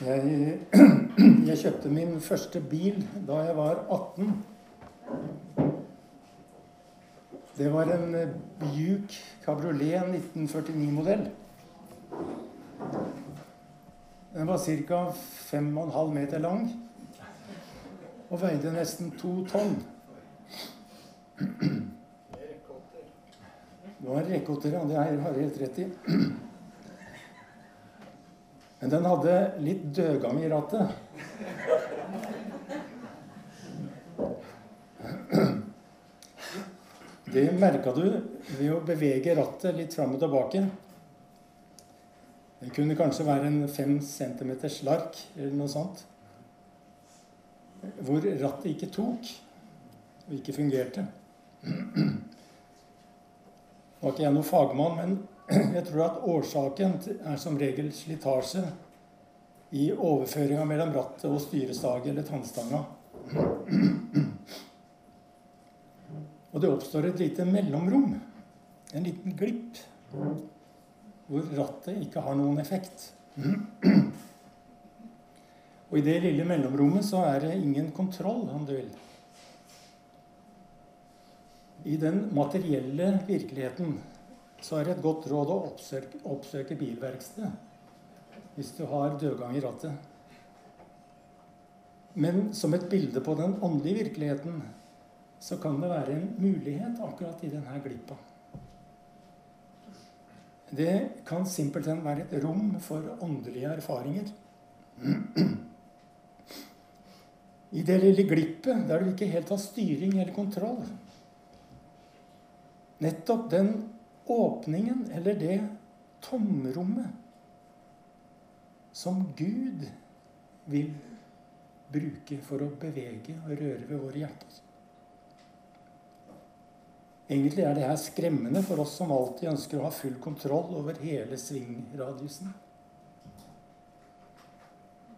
Jeg, jeg kjøpte min første bil da jeg var 18. Det var en Buick Cabriolet 1949-modell. Den var ca. 5,5 meter lang og veide nesten to tonn. Det var en rekotter, ja. Det har jeg helt rett i. Men den hadde litt dødgang i rattet. Det merka du ved å bevege rattet litt fram og tilbake. Det kunne kanskje være en fem centimeters lark eller noe sånt. Hvor rattet ikke tok og ikke fungerte. Nå er ikke jeg noen fagmann, men jeg tror at årsaken er som regel slitasje i overføringa mellom rattet og styrestaget eller tannstanga. Og det oppstår et lite mellomrom, en liten glipp, hvor rattet ikke har noen effekt. Og i det lille mellomrommet så er det ingen kontroll, om du vil. I den materielle virkeligheten så er det et godt råd å oppsøke, oppsøke bilverkstedet hvis du har dødgang i rattet. Men som et bilde på den åndelige virkeligheten så kan det være en mulighet akkurat i denne glippa. Det kan simpelthen være et rom for åndelige erfaringer. I det lille glippet der du ikke helt har styring eller kontroll. Nettopp den åpningen, eller det tomrommet, som Gud vil bruke for å bevege og røre ved våre hjerter. Egentlig er det her skremmende for oss som alltid ønsker å ha full kontroll over hele svingradiusen.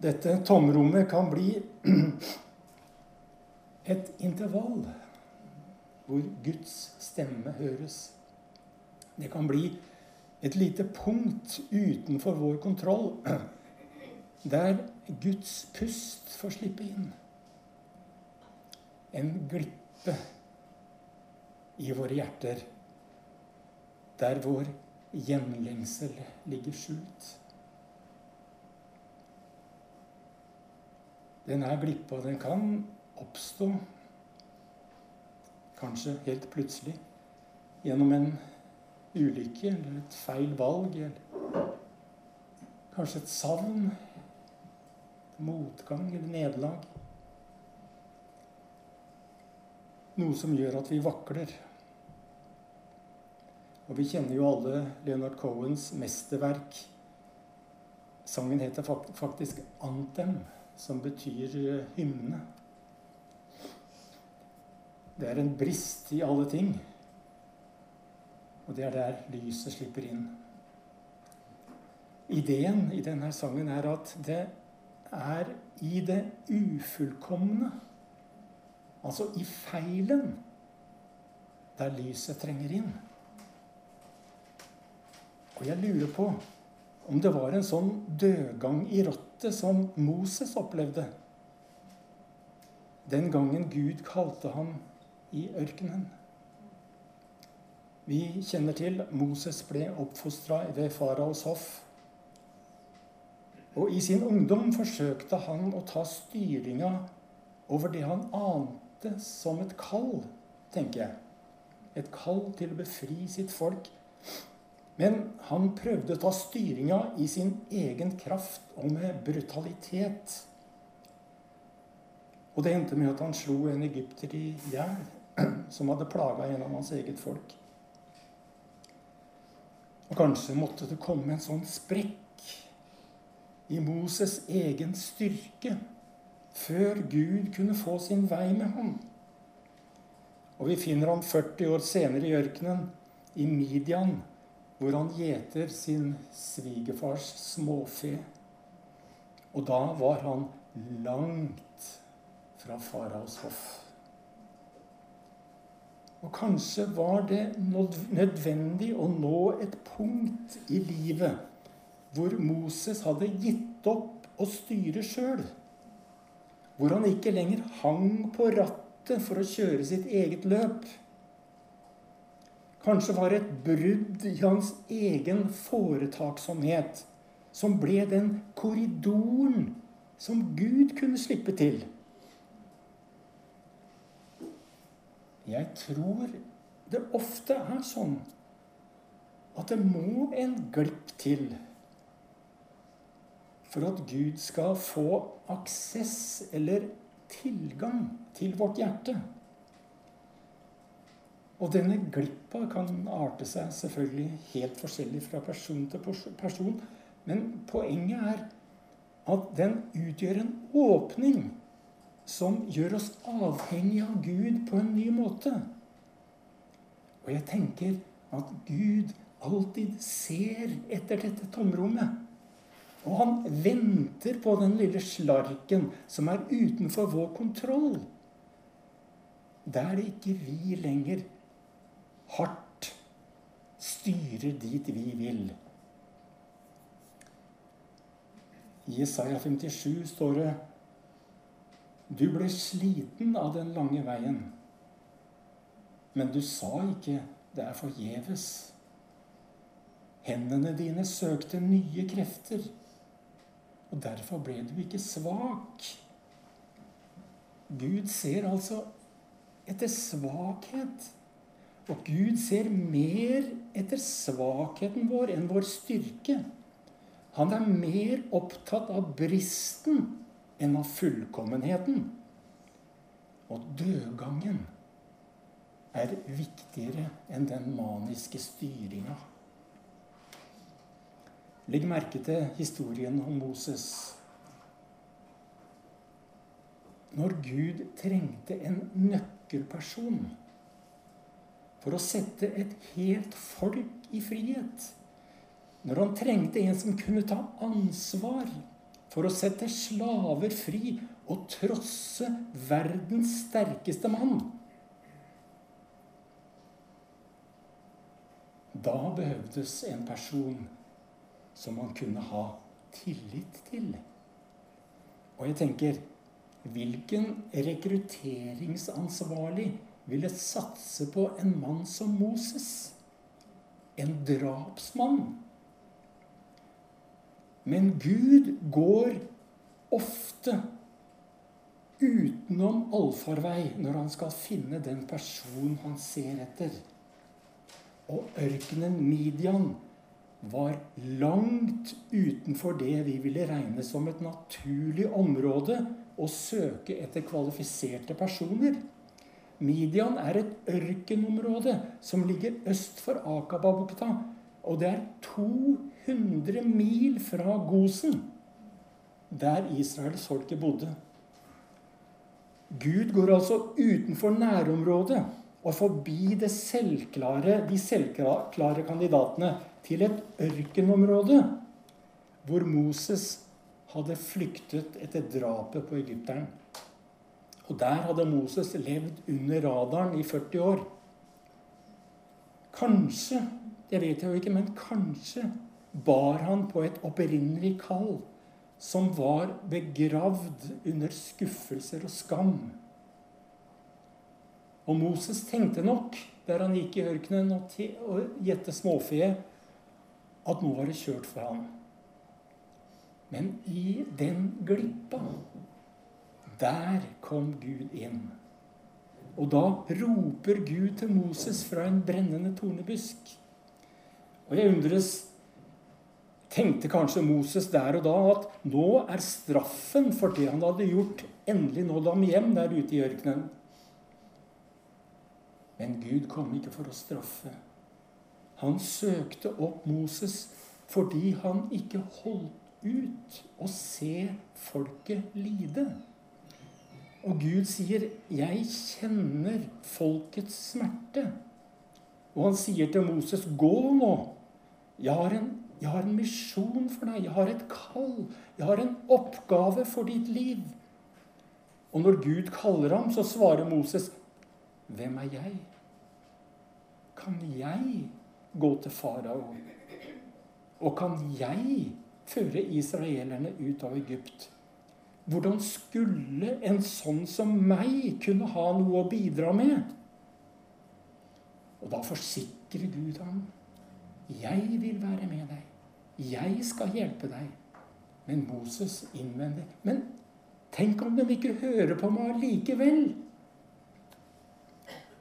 Dette tomrommet kan bli et intervall hvor Guds stemme høres. Det kan bli et lite punkt utenfor vår kontroll der Guds pust får slippe inn. En glippe i våre hjerter der vår gjenlengsel ligger skjult. Denne glippa den kan oppstå, kanskje helt plutselig, gjennom en ulykke eller et feil valg. Eller kanskje et savn, motgang eller nederlag. Noe som gjør at vi vakler. Og vi kjenner jo alle Leonard Cohens mesterverk. Sangen heter faktisk 'Anthem', som betyr eh, hymne. Det er en brist i alle ting. Og det er der lyset slipper inn. Ideen i denne sangen er at det er i det ufullkomne, altså i feilen, der lyset trenger inn. Og jeg lurer på om det var en sånn dødgang i rottet som Moses opplevde den gangen Gud kalte ham i ørkenen. Vi kjenner til Moses ble oppfostra ved faraos hoff. Og i sin ungdom forsøkte han å ta styringa over det han ante som et kall, tenker jeg. Et kall til å befri sitt folk. Men han prøvde å ta styringa i sin egen kraft og med brutalitet. Og det endte med at han slo en egypter i hjel, som hadde plaga en av hans eget folk. Og kanskje måtte det komme en sånn sprekk i Moses' egen styrke før Gud kunne få sin vei med ham. Og vi finner ham 40 år senere i ørkenen, i Midian, hvor han gjeter sin svigerfars småfe. Og da var han langt fra faraos hoff. Og kanskje var det nødvendig å nå et punkt i livet hvor Moses hadde gitt opp å styre sjøl. Hvor han ikke lenger hang på rattet for å kjøre sitt eget løp. Kanskje var det et brudd i hans egen foretaksomhet som ble den korridoren som Gud kunne slippe til. Jeg tror det ofte er sånn at det må en glipp til for at Gud skal få aksess eller tilgang til vårt hjerte. Og denne glippa kan arte seg selvfølgelig helt forskjellig fra person til person. Men poenget er at den utgjør en åpning som gjør oss avhengige av Gud på en ny måte. Og jeg tenker at Gud alltid ser etter dette tomrommet. Og han venter på den lille slarken som er utenfor vår kontroll. Der det ikke vi lenger hardt styrer dit vi vil. I Isaiah 57 står det du ble sliten av den lange veien, men du sa ikke 'det er forgjeves'. Hendene dine søkte nye krefter, og derfor ble du ikke svak. Gud ser altså etter svakhet. Og Gud ser mer etter svakheten vår enn vår styrke. Han er mer opptatt av bristen enn av fullkommenheten. Og dødgangen er viktigere enn den maniske styringa. Legg merke til historien om Moses. Når Gud trengte en nøkkelperson for å sette et helt folk i frihet Når han trengte en som kunne ta ansvar for å sette slaver fri og trosse verdens sterkeste mann. Da behøvdes en person som man kunne ha tillit til. Og jeg tenker Hvilken rekrutteringsansvarlig ville satse på en mann som Moses? En drapsmann? Men Gud går ofte utenom allfarvei når han skal finne den personen han ser etter. Og ørkenen Midian var langt utenfor det vi ville regne som et naturlig område å søke etter kvalifiserte personer. Midian er et ørkenområde som ligger øst for Akababukta. Og det er 200 mil fra Gosen, der Israels israelsfolket bodde. Gud går altså utenfor nærområdet og forbi selvklare, de selvklare kandidatene til et ørkenområde hvor Moses hadde flyktet etter drapet på egypteren. Og der hadde Moses levd under radaren i 40 år. Kanskje det vet jeg jo ikke, men kanskje bar han på et opprinnelig kall som var begravd under skuffelser og skam. Og Moses tenkte nok, der han gikk i ørkenen og, gjette småfe, at nå var det kjørt for ham. Men i den glippa, der kom Gud inn. Og da roper Gud til Moses fra en brennende tornebusk. Og jeg undres Tenkte kanskje Moses der og da at nå er straffen for det han hadde gjort, endelig nådd ham hjem der ute i ørkenen. Men Gud kom ikke for å straffe. Han søkte opp Moses fordi han ikke holdt ut å se folket lide. Og Gud sier, 'Jeg kjenner folkets smerte'. Og han sier til Moses, 'Gå nå.' Jeg har, en, en misjon for deg. Jeg har et kall. Jeg har en oppgave for ditt liv. Og når Gud kaller ham, så svarer Moses, 'Hvem er jeg?' Kan jeg gå til farao? Og kan jeg føre israelerne ut av Egypt. Hvordan skulle en sånn som meg kunne ha noe å bidra med? Og da forsikrer Gud ham. Jeg vil være med deg. Jeg skal hjelpe deg. Men Moses innvender. Men tenk om de ikke hører på meg likevel?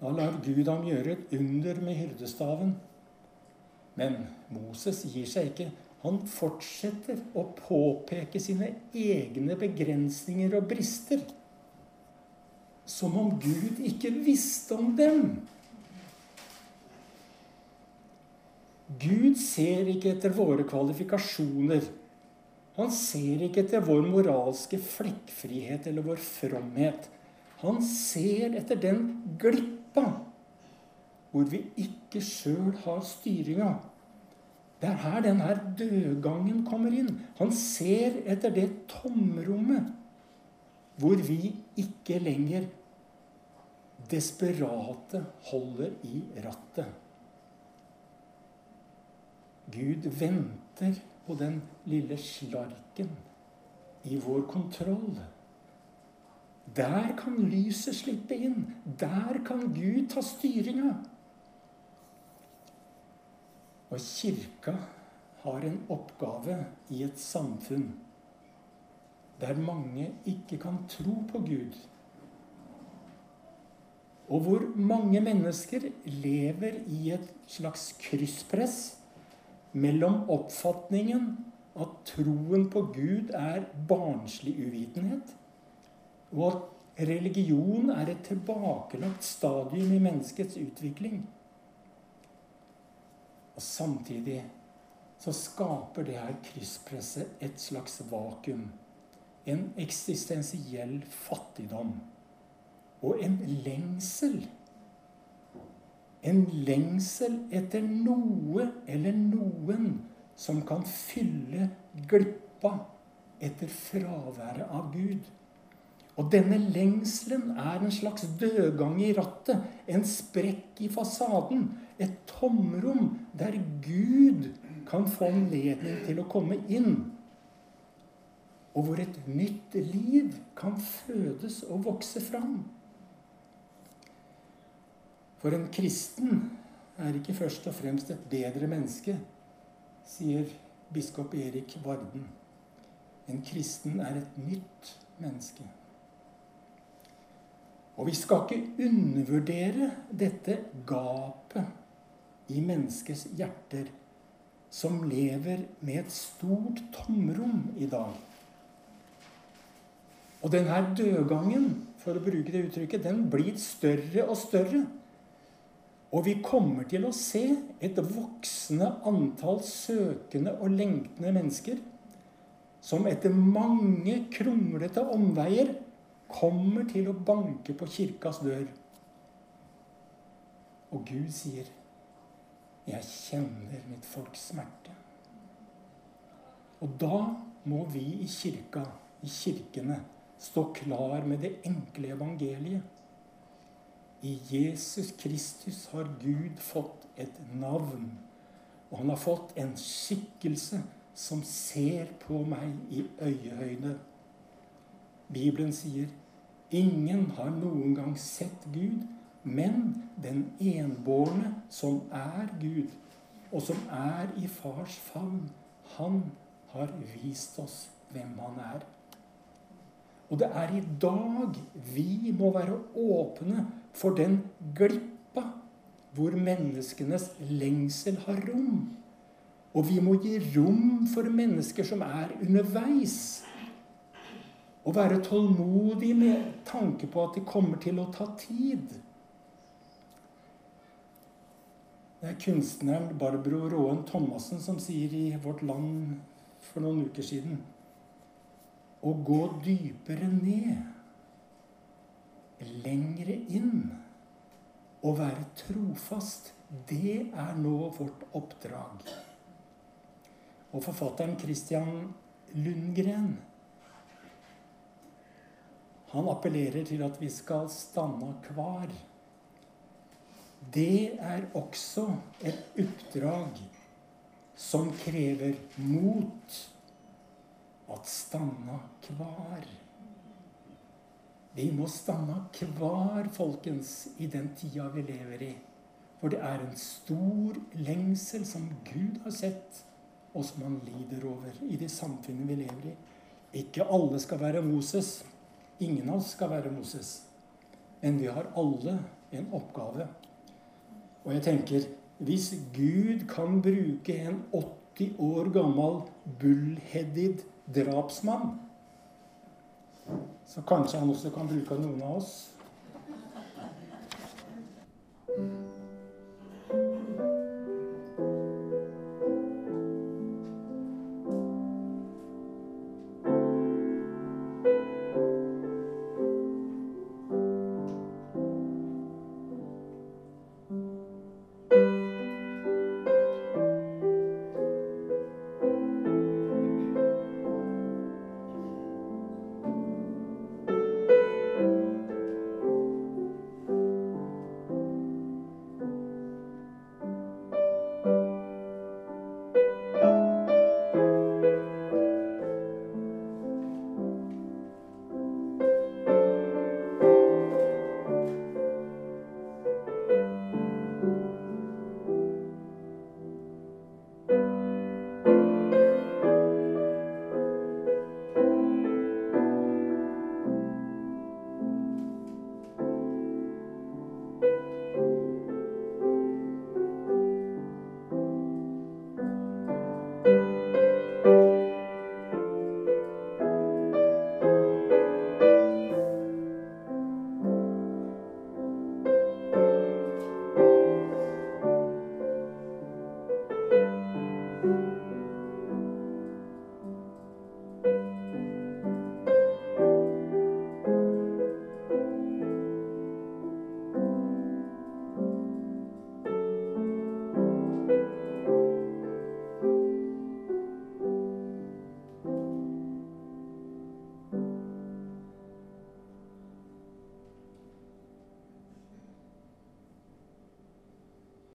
Da lar Gud ham gjøre et under med hyrdestaven. Men Moses gir seg ikke. Han fortsetter å påpeke sine egne begrensninger og brister. Som om Gud ikke visste om dem. Gud ser ikke etter våre kvalifikasjoner. Han ser ikke etter vår moralske flekkfrihet eller vår fromhet. Han ser etter den glippa hvor vi ikke sjøl har styringa. Det er her denne dødgangen kommer inn. Han ser etter det tomrommet hvor vi ikke lenger desperate holder i rattet. Gud venter på den lille slarken i vår kontroll. Der kan lyset slippe inn. Der kan Gud ta styringa. Og kirka har en oppgave i et samfunn der mange ikke kan tro på Gud. Og hvor mange mennesker lever i et slags krysspress mellom oppfatningen at troen på Gud er barnslig uvitenhet, og at religion er et tilbakelagt stadium i menneskets utvikling. Og samtidig så skaper det her krysspresset et slags vakuum. En eksistensiell fattigdom. Og en lengsel. En lengsel etter noe eller noen som kan fylle glippa etter fraværet av Gud. Og denne lengselen er en slags dødgang i rattet, en sprekk i fasaden, et tomrom der Gud kan få anledning til å komme inn. Og hvor et nytt liv kan fødes og vokse fram. For en kristen er ikke først og fremst et bedre menneske, sier biskop Erik Varden. En kristen er et nytt menneske. Og vi skal ikke undervurdere dette gapet i menneskets hjerter som lever med et stort tomrom i dag. Og denne dødgangen, for å bruke det uttrykket, den blir større og større. Og vi kommer til å se et voksende antall søkende og lengtende mennesker som etter mange kronglete omveier kommer til å banke på kirkas dør. Og Gud sier jeg kjenner mitt folks smerte. Og da må vi i kirka, i kirkene, stå klar med det enkle evangeliet. I Jesus Kristus har Gud fått et navn. Og han har fått en skikkelse som ser på meg i øyehøyde. Bibelen sier ingen har noen gang sett Gud, men den enbårne som er Gud, og som er i fars favn, han har vist oss hvem han er. Og det er i dag vi må være åpne for den glippa hvor menneskenes lengsel har rom. Og vi må gi rom for mennesker som er underveis. Og være tålmodig med tanke på at det kommer til å ta tid. Det er kunstneren Barbro Råen Thomassen som sier i Vårt Land for noen uker siden Å gå dypere ned, lengre inn, og være trofast, det er nå vårt oppdrag. Og forfatteren Christian Lundgren han appellerer til at vi skal stanna kvar. Det er også et oppdrag som krever mot stanna kvar. Vi må stanna kvar, folkens, i den tida vi lever i. For det er en stor lengsel som Gud har sett, og som han lider over i det samfunnet vi lever i. Ikke alle skal være Moses. Ingen av oss skal være Moses. Men vi har alle en oppgave. Og jeg tenker hvis Gud kan bruke en 80 år gammel bullheaded drapsmann. Så kanskje han også kan bruke noen av oss